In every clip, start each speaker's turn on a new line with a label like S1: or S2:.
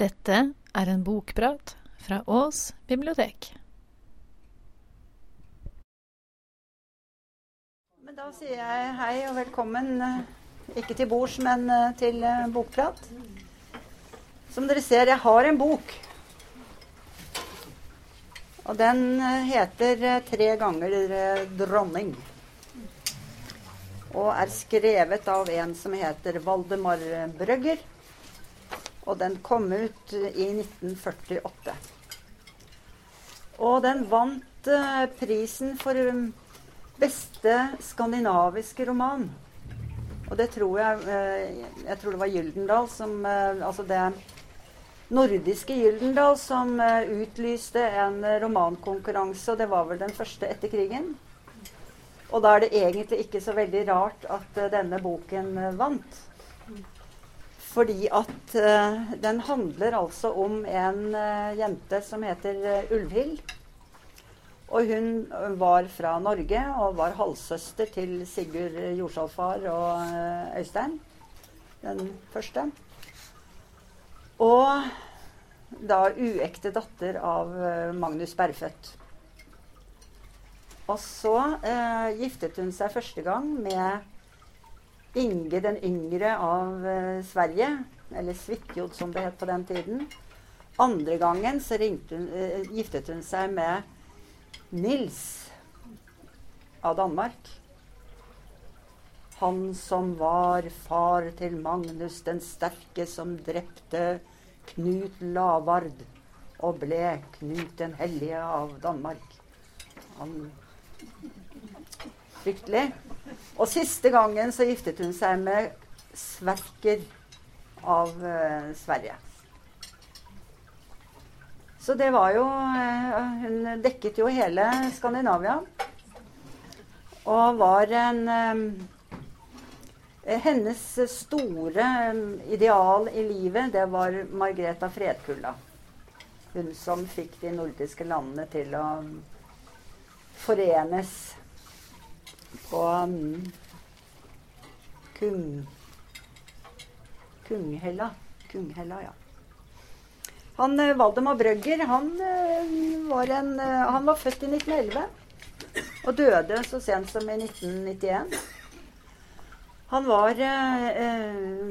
S1: Dette er en bokprat fra Ås bibliotek.
S2: Men da sier jeg hei og velkommen, eh, ikke til bords, men eh, til eh, bokprat. Som dere ser, jeg har en bok. Og den heter tre ganger 'Dronning'. Og er skrevet av en som heter Valdemar Brøgger. Og den kom ut eh, i 1948. Og den vant eh, prisen for um, beste skandinaviske roman. Og det tror jeg eh, Jeg tror det var Gyldendal som eh, Altså det nordiske Gyldendal som eh, utlyste en eh, romankonkurranse, og det var vel den første etter krigen. Og da er det egentlig ikke så veldig rart at eh, denne boken eh, vant. Fordi at uh, den handler altså om en uh, jente som heter uh, Ulvhild. Og hun var fra Norge og var halvsøster til Sigurd Jordsalfar og Øystein. Den første. Og da uekte datter av Magnus Berfødt. Og så giftet hun seg første gang med Inge den yngre av ø, Sverige. Eller Svitjod, som det het på den tiden. Andre gangen så ringte hun, ø, giftet hun seg med Nils av Danmark. Han som var far til Magnus den sterke, som drepte Knut Lavard og ble Knut den hellige av Danmark. Han Fryktelig. Og siste gangen så giftet hun seg med Sverker av eh, Sverige. Så det var jo eh, Hun dekket jo hele Skandinavia. Og var en eh, Hennes store ideal i livet, det var Margreta Fredkulla. Hun som fikk de nordiske landene til å forenes på um, Kung... Kunghella. Kunghella, ja. Han eh, Valdemar Brøgger han, eh, var en, eh, han var født i 1911 og døde så sent som i 1991. Han var eh,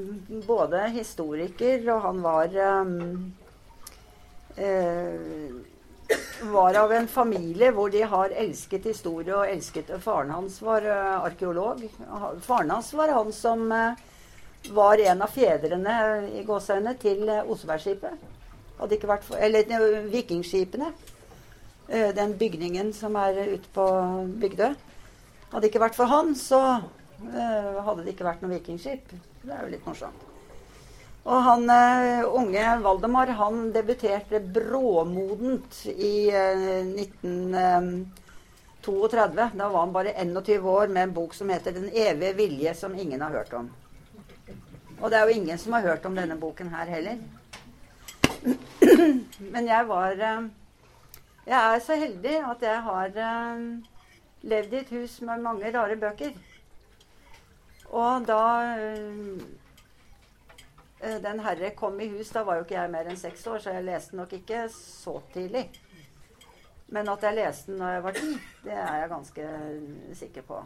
S2: både historiker, og han var eh, eh, var av en familie hvor de har elsket historie og elsket Faren hans var uh, arkeolog. Faren hans var han som uh, var en av fedrene i gåseøynene til eh, Osebergskipet. Hadde ikke vært for, eller vikingskipene. Uh, den bygningen som er ute på Bygdø. Hadde ikke vært for han, så hadde det ikke vært noe vikingskip. Det er jo litt morsomt. Og han eh, unge Valdemar han debuterte bråmodent i eh, 1932. Da var han bare 21 år med en bok som heter 'Den evige vilje', som ingen har hørt om. Og det er jo ingen som har hørt om denne boken her heller. Men jeg var eh, Jeg er så heldig at jeg har eh, levd i et hus med mange rare bøker. Og da eh, Den herre kom i hus, da var jo ikke jeg mer enn seks år, så jeg leste nok ikke så tidlig. Men at jeg leste den når jeg var ti, det er jeg ganske sikker på.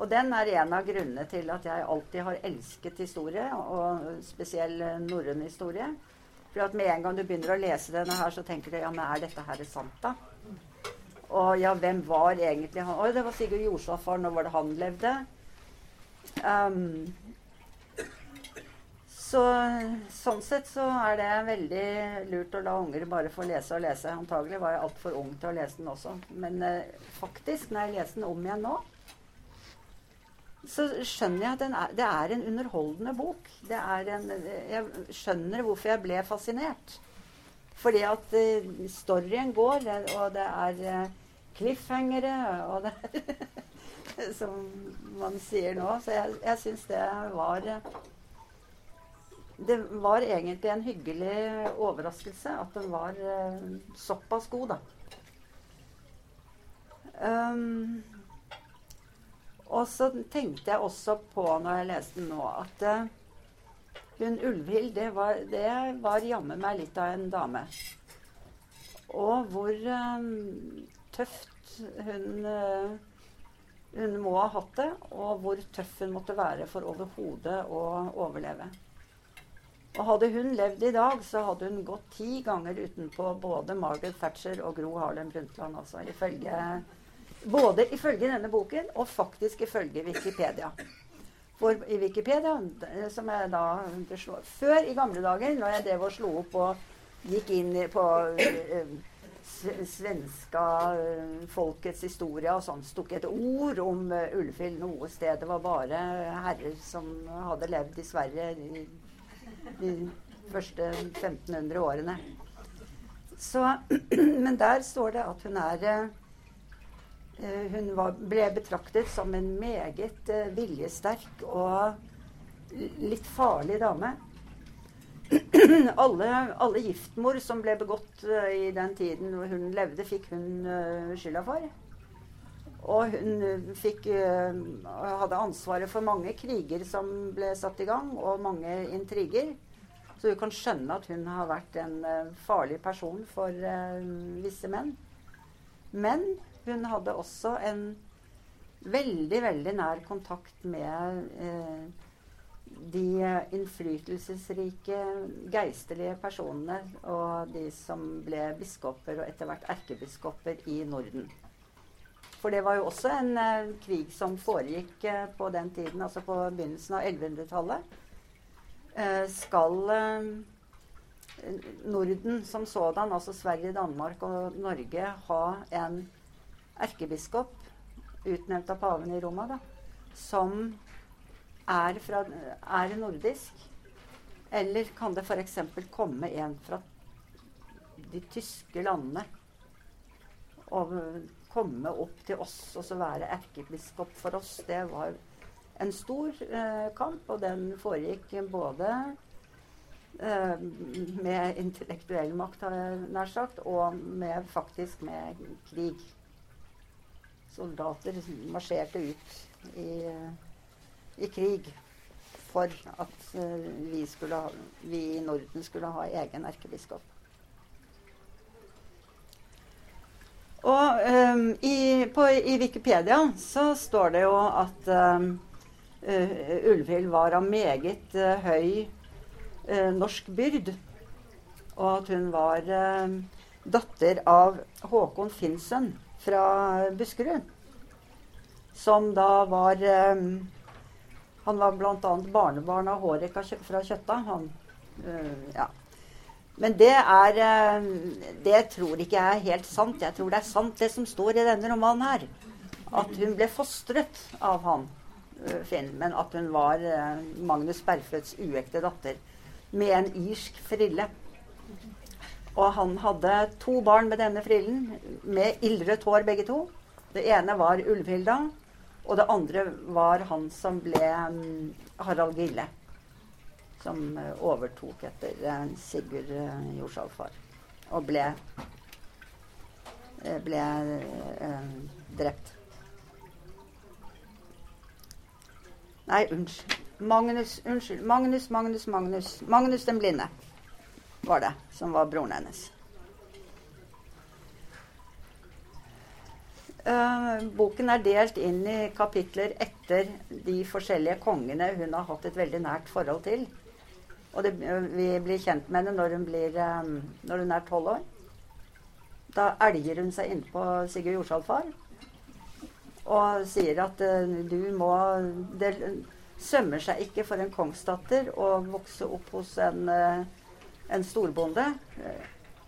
S2: Og den er en av grunnene til at jeg alltid har elsket historie, og spesiell norrøn historie. For at med en gang du begynner å lese denne her, så tenker du ja, men er dette her sant, da? Og ja, hvem var egentlig han? Oi, det var Sigurd Jorsalfar. Når var det han levde? Um, så sånn sett så er det veldig lurt å la unger bare få lese og lese. Antagelig var jeg altfor ung til å lese den også. Men eh, faktisk, når jeg leser den om igjen nå, så skjønner jeg at er, det er en underholdende bok. En, jeg skjønner hvorfor jeg ble fascinert. Fordi at eh, storyen går, og det er eh, cliffhangere, og det er Som man sier nå. Så jeg, jeg syns det var uh, Det var egentlig en hyggelig overraskelse at den var såpass god, da. Um, og så tenkte jeg også på når jeg leste den nå, at uh, hun Ulvhild, det var, det var jammen meg litt av en dame. Og hvor um, tøft hun uh, hun må ha hatt det, og hvor tøff hun måtte være for overhodet å overleve. Og hadde hun levd i dag, så hadde hun gått ti ganger utenpå både Margaret Thatcher og Gro Harlem Brundtland. Altså, ifølge, både ifølge denne boken og faktisk ifølge Wikipedia. For i Wikipedia, som jeg da Før i gamle dager, når jeg drev og slo opp og gikk inn på uh, svenska uh, folkets historie og sånn, sto et ord om Ulfhild noe sted. Det var bare herrer som hadde levd i Sverige i de første 1500 årene. Så, men der står det at hun er Eh, hun var, ble betraktet som en meget uh, viljesterk og litt farlig dame. alle, alle, giftmord som ble begått uh, i den tiden hun levde, fikk hun skylda for. Og hun fikk, hadde ansvaret for mange kriger som ble satt i gang, og mange intriger. Så du kan skjønne at hun har vært en farlig person for visse menn. Men hun hadde også en veldig, veldig nær kontakt med eh, de innflytelsesrike geistlige personene og de som ble biskoper og etter hvert erkebiskoper i Norden. For det var jo også en eh, krig som foregikk eh, på den tiden, altså på begynnelsen av 1100-tallet. Eh, skal eh, Norden som sådan, altså Sverige, Danmark og Norge, ha en erkebiskop utnevnt av paven i Roma, da, som er, fra, er nordisk? Eller kan det f.eks. komme en fra de tyske landene og komme opp til oss og så være erkebiskop for oss? Det var en stor eh, kamp, og den foregikk både eh, med intellektuell makt, har jeg nær sagt, og med, faktisk med krig soldater marsjerte ut i, i krig for at uh, vi, ha, vi, i Norden skulle ha egen erkebiskop. Og um, i, på, i, Wikipedia så står det jo at um, uh, Ulvhild var av meget uh, høy uh, norsk byrd. Og at hun var datter av Håkon Finsen fra Buskerud. Som da var Han var bl.a. barnebarn av Hårek fra Kjøtta. Han, ja. Men det er uh, Det tror ikke jeg er helt sant. Jeg tror det er sant, det som står i denne romanen her. At hun ble fostret av han, uh, Finn. Men at hun var Magnus Berfløts uekte datter. Med en irsk frille. Og han hadde to barn med denne frillen, med ildrødt hår begge to. Det ene var Ulvhilda, og det andre var han som ble um, Harald Gille. Som uh, overtok etter uh, Sigurd uh, Jorsalfar. Og ble, ble drept. Nei, unnskyld. Magnus, unnskyld. Magnus, Magnus, Magnus. Magnus den blinde var det, som var broren hennes. Uh, boken er delt inn i kapitler etter de forskjellige kongene hun har hatt et veldig nært forhold til. Og det, uh, vi blir kjent med henne når hun, blir, um, når hun er tolv år. Da elger hun seg innpå Sigurd Jordsalfar og sier at uh, du må Det sømmer seg ikke for en kongsdatter å vokse opp hos en en storbonde.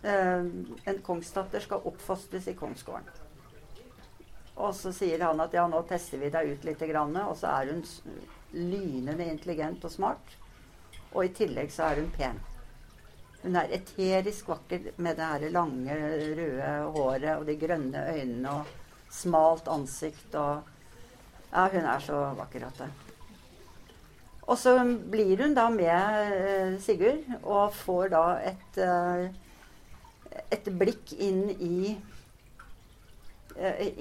S2: Eh, en kongsdatter skal oppfostres i kongsgården. Og så sier han at ja, nå tester vi deg ut litt, og så er hun lynende intelligent og smart. Og i tillegg så er hun pen. Hun er eterisk vakker med det her lange, røde håret og de grønne øynene og smalt ansikt og Ja, hun er så vakker at det og så blir hun da med eh, Sigurd og får da et, eh, et blikk inn i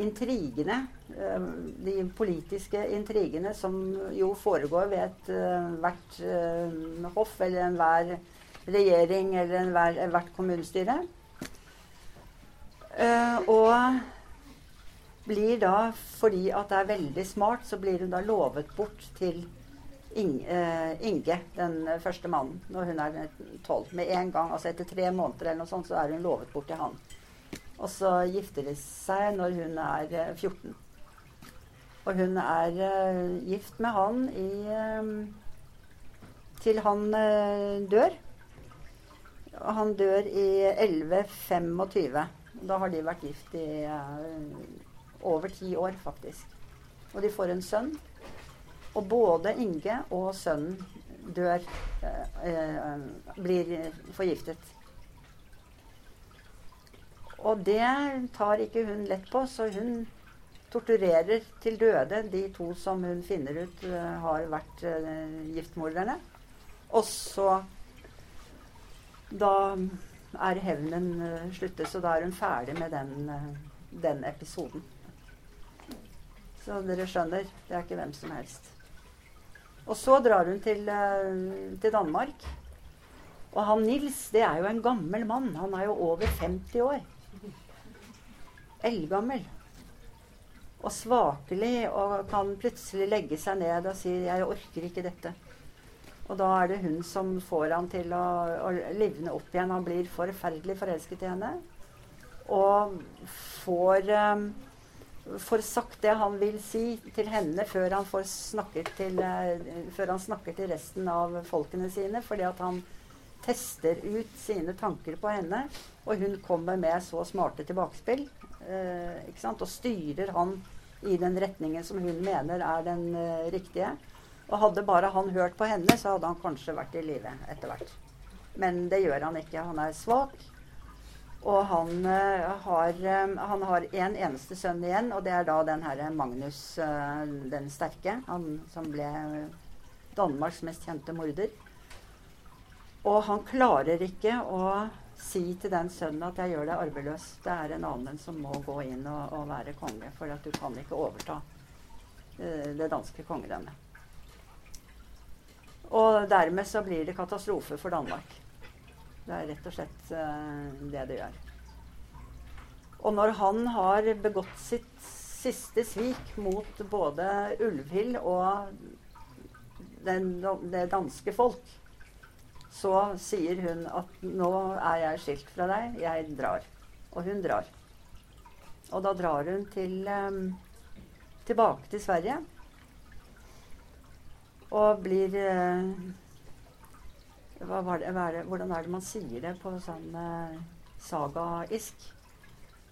S2: intrigene, eh, de politiske intrigene som jo foregår ved ethvert hvert hoff eller enhver regjering eller enhver, hvert kommunestyre. Eh, og blir da, fordi at det er veldig smart, så blir hun da lovet bort til eh, Inge den første mannen, når hun er tolv. Med en gang, altså etter tre måneder eller noe sånt, så er hun lovet bort til han. Og så gifter de seg når hun er eh, 14. Og hun er uh, gift med han i uh, til han uh, dør. Han dør i 1125. Da har de vært gift i eh, over ti år, faktisk. Og de får en sønn. Og både Inge og sønnen dør eh, eh, Blir forgiftet. Og det tar ikke hun lett på, så hun torturerer til døde de to som hun finner ut eh, har vært eh, giftmorderne. Og så Da er hevnen uh, sluttet, så da er hun ferdig med den, den episoden. Så dere skjønner, det er ikke hvem som helst. Og så drar hun til, til Danmark. Og han Nils, det er jo en gammel mann. Han er jo over 50 år. Eldgammel. Og svakelig og kan plutselig legge seg ned og si 'jeg orker ikke dette'. Og da er det hun som får han til å, å livne opp igjen. Han blir forferdelig forelsket i henne. Og får, um, får sagt det han vil si til henne før han, til, uh, før han snakker til resten av folkene sine. Fordi at han tester ut sine tanker på henne. Og hun kommer med så smarte tilbakespill. Uh, ikke sant? Og styrer han i den retningen som hun mener er den uh, riktige. Og hadde bare han hørt på henne, så hadde han kanskje vært i live etter hvert. Men det gjør han ikke. Han er svak. Og han uh, har Han har en eneste sønn igjen, og det er da den herre Magnus den sterke. Han som ble Danmarks mest kjente morder. Og han klarer ikke å si til den sønnen at 'jeg gjør deg arveløs'. Det er en annen som må gå inn og, og være konge, for at du kan ikke overta uh, det danske kongedømmet. Og dermed så blir det katastrofe for Danmark. Det er rett og slett uh, det det gjør. Og når han har begått sitt siste svik mot både Ulvhild og den, det danske folk, så sier hun at 'nå er jeg skilt fra deg, jeg drar'. Og hun drar. Og da drar hun til, um, tilbake til Sverige. Og blir uh, hva var det, hva det, Hvordan er det man sier det på sånn uh, sagaisk?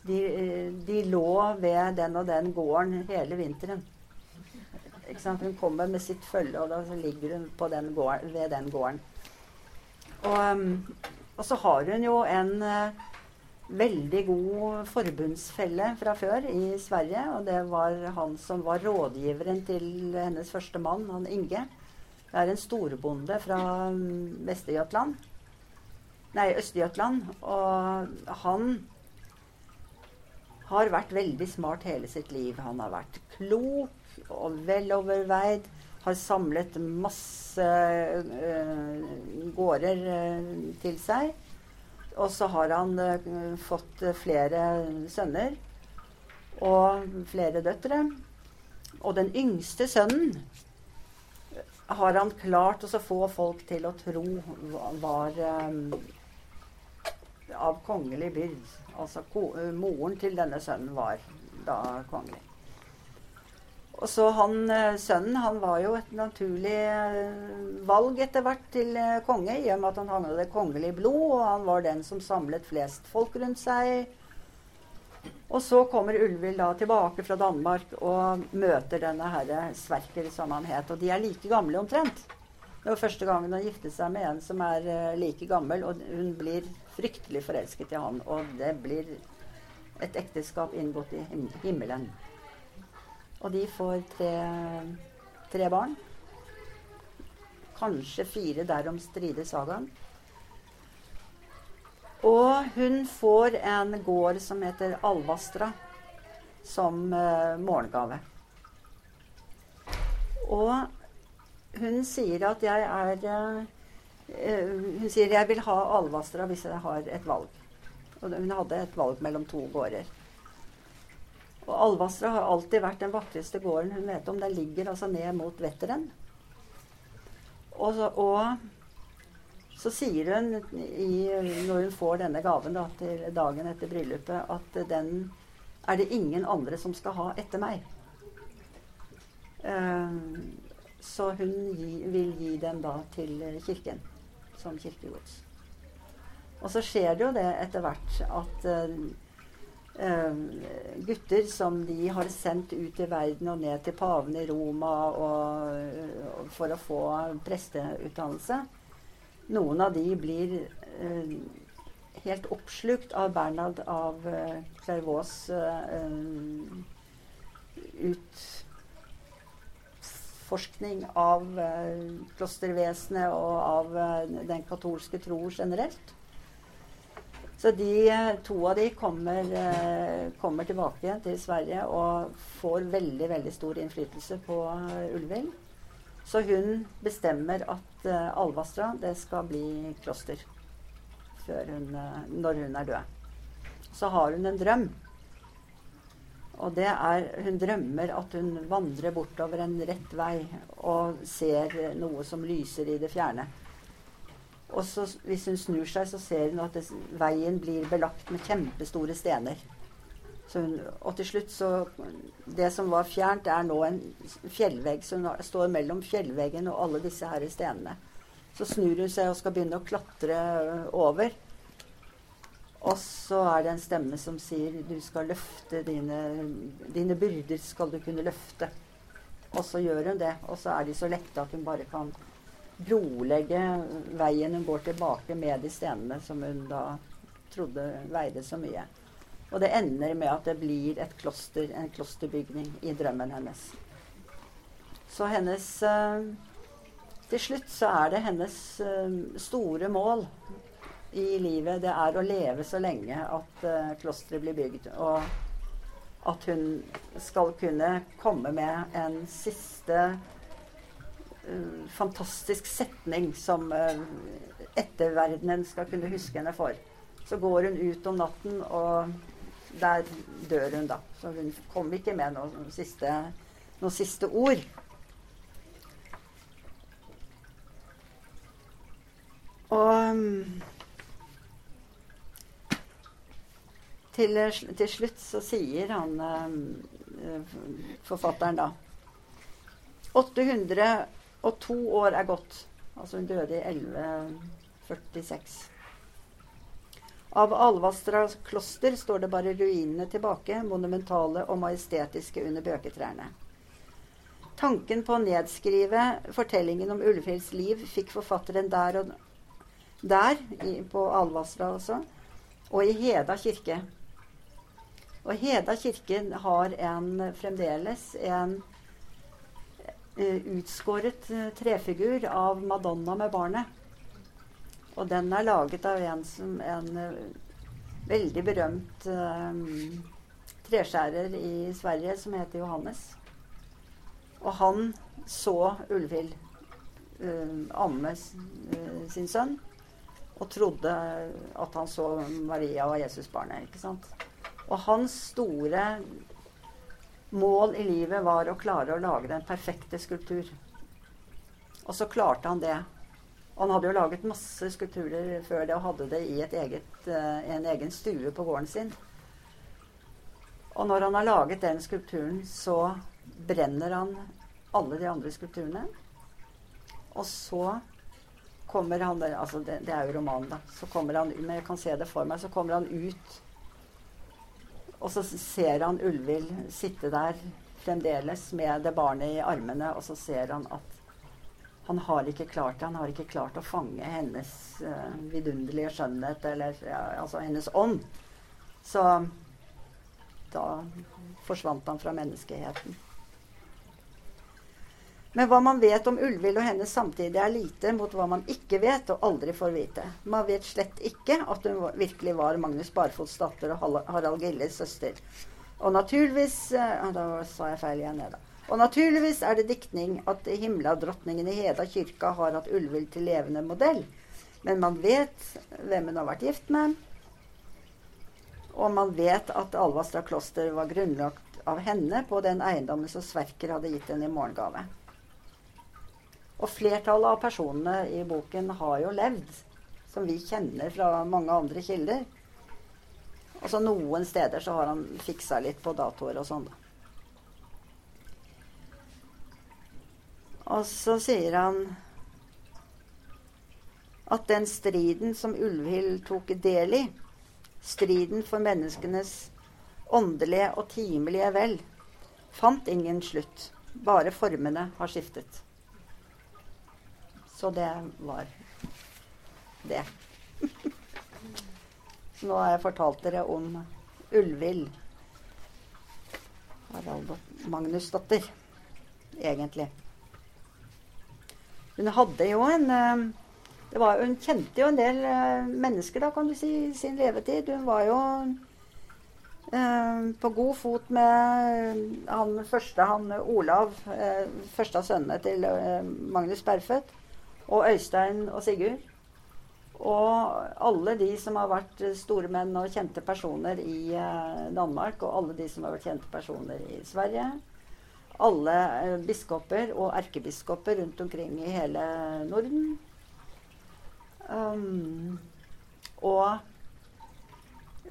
S2: De, uh, de lå ved den og den gården hele vinteren. Hun kommer med sitt følge, og da ligger hun den gården, ved den gården. Og, um, og, så har hun jo en uh, veldig god forbundsfelle fra før i Sverige. Og det var han som var rådgiveren til hennes første mann, han Inge. Det er en storbonde fra um, Vester-Jøtland. Nei, Øst-Jøtland. Og han har vært veldig smart hele sitt liv. Han har vært klok og veloverveid. Har samlet masse øh, gårder øh, til seg. Og så har han uh, fått flere sønner og flere døtre. Og den yngste sønnen har han klart å få folk til å tro var av kongelig byrd. Altså moren til denne sønnen var da kongelig. Og så han, eh, Sønnen han var jo et naturlig eh, valg etter hvert til eh, konge, i og med at han hadde det kongelige blod, og han var den som samlet flest folk rundt seg. Og så kommer Ulvild da tilbake fra Danmark og møter denne herre Sverker, som han het. Og de er like gamle omtrent. Det var første gangen han giftet seg med en som er like gammel, og hun blir fryktelig forelsket i han. Og det blir et ekteskap inngått i himmelen. Og de får tre, tre barn. Kanskje fire, derom strider sagaen. Og hun får en gård som heter Alvastra. som uh, morgengave. Og hun sier at jeg er uh, Hun sier jeg vil ha Alvastra hvis jeg har et valg. Og hun hadde et valg mellom to gårder. Og Alvastra har alltid vært den vakreste gården hun vet om. Den ligger altså ned mot Vetteren. Og, så, og så sier hun i, når hun får denne gaven da, til dagen etter bryllupet, at den er det ingen andre som skal ha etter meg. Uh, så hun gi, vil gi den da til kirken som kirkegods. Og så skjer det jo det etter hvert at uh, gutter som de har sendt ut i verden og ned til paven i Roma og, og for å få presteutdannelse Noen av de blir eh, helt oppslukt av Bernhard av eh, Clairvaux utforskning av klostervesenet og av den katolske tro generelt. Så de, to av de kommer, eh, kommer tilbake til Sverige og får veldig, veldig stor innflytelse på eh, Ulving. Så hun bestemmer at Alvastra det skal bli kloster hun, når hun er død. Så har hun en drøm. Og det er Hun drømmer at hun vandrer bortover en rett vei og ser noe som lyser i det fjerne. Og så, hvis hun snur seg, så ser hun at det, veien blir belagt med kjempestore stener. Hun, og til slutt så Det som var fjernt, er nå en fjellvegg. Så hun står mellom fjellveggen og alle disse her stenene. Så snur hun seg og skal begynne å klatre over. Og så er det en stemme som sier du skal løfte dine, dine byrder skal du kunne løfte. Og så gjør hun det. Og så er de så lette at hun bare kan brolegge veien hun går tilbake med de stenene som hun da trodde veide så mye. Og det ender med at det blir et kloster, en klosterbygning i drømmen hennes. Så hennes uh, Til slutt så er det hennes uh, store mål i livet det er å leve så lenge at uh, klosteret blir bygd. Og at hun skal kunne komme med en siste fantastisk setning som uh, etterverdenen skal kunne huske henne for. Så går hun ut om natten, og der dør hun, da. Så hun kom ikke med noen siste, noen siste ord. Og um, til, til, slutt så sier han um, forfatteren da 800 og to år er gått. Altså hun døde i 1146. Av Alvastra kloster står det bare ruinene tilbake, monumentale og majestetiske under bøketrærne. Tanken på å nedskrive fortellingen om Ullefjells liv fikk forfatteren der og der, på Alvastra også, og i Heda kirke. Og Heda kirke har en, fremdeles en utskåret eh, trefigur av Madonna med barnet. Og den er laget av en som en eh, veldig berømt um, treskjærer i Sverige som heter Johannes. Og han så Ulvhild uh, amme uh, sin sønn og trodde at han så Maria og Jesusbarnet. ikke? Og hans store mål i livet var å klare å lage den perfekte skulptur. Og så klarte han det. Og han hadde jo laget masse skulpturer før det og hadde det i eget, uh, en egen stue på gården sin. Og når han har laget den skulpturen, så brenner han alle de andre skulpturene. Og så kommer han altså det, det er jo romanen, da. Så kommer han, men jeg kan se det for meg. Så kommer han ut og så ser han Ulvild sitte der fremdeles med det barnet i armene, og så ser han at han har ikke klart det. Han har ikke klart å fange hennes uh, vidunderlige skjønnhet, eller ja, altså hennes ånd. Så da forsvant han fra menneskeheten. Men hva man vet om Ulvild og hennes samtidig, er lite mot hva man ikke vet og aldri får vite. Man vet slett ikke at hun virkelig var Magnus Barfots datter og Harald Gilles søster. Og naturligvis eh, Da sa jeg feil igjen, jeg, da. Og naturligvis er det diktning at himladrottningen i Heda kyrka har hatt Ulvild til levende modell. Men man vet hvem hun har vært gift med. Og man vet at Alvastra kloster var grunnlagt av henne på den eiendommen som Sverker hadde gitt henne i morgengave. Og flertallet av personene i boken har jo levd, som vi kjenner fra mange andre kilder. Altså Noen steder så har han fiksa litt på datoer og sånn. da. Og så sier han at den striden som Ulvhild tok del i, striden for menneskenes åndelige og timelige vel, fant ingen slutt. Bare formene har skiftet. Så det var det. Nå har jeg fortalt dere om Ulvhild. Harald Magnusdatter, egentlig. Hun hadde jo en eh, var, Hun kjente jo en del eh, mennesker, da, kan du si, i sin levetid. Hun var jo eh, på god fot med han første, han Olav, første av sønnene til Magnus Berfødt, og Øystein og Sigurd. Og alle de som har vært store menn og kjente personer i eh, Danmark, og alle de som har vært kjente personer i Sverige alle eh, biskoper og erkebiskoper rundt omkring i hele Norden. Um, og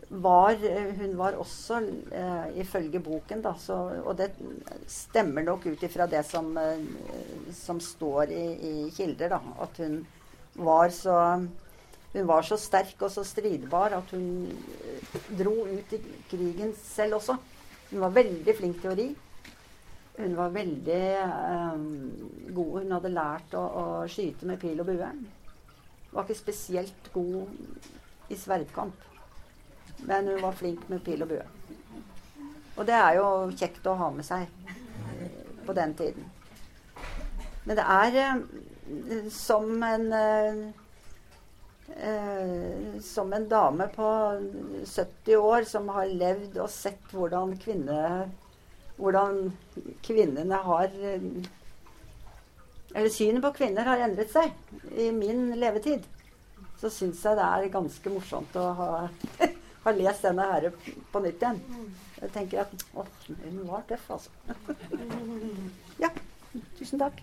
S2: var, hun var også, uh, ifølge boken, da, så, og det stemmer nok ut ifra det som, uh, som står i, i, kilder, da, at hun var så hun var så sterk og så stridbar at hun dro ut i krigen selv også. Hun var veldig flink til å ri. Hun var veldig um, god. Hun hadde lært å, å, skyte med pil og bue. Var ikke spesielt god i sverdkamp, men hun var flink med pil og bue. Og det er jo kjekt å ha med seg på den tiden. Men det er uh, som en uh, som en dame på 70 år som har levd og sett hvordan kvinne hvordan kvinnene har Eller synet på kvinner har endret seg i min levetid. Så syns jeg det er ganske morsomt å ha, ha lest denne her på nytt igjen. Jeg tenker at Å, hun var tøff, altså. Ja. Tusen takk.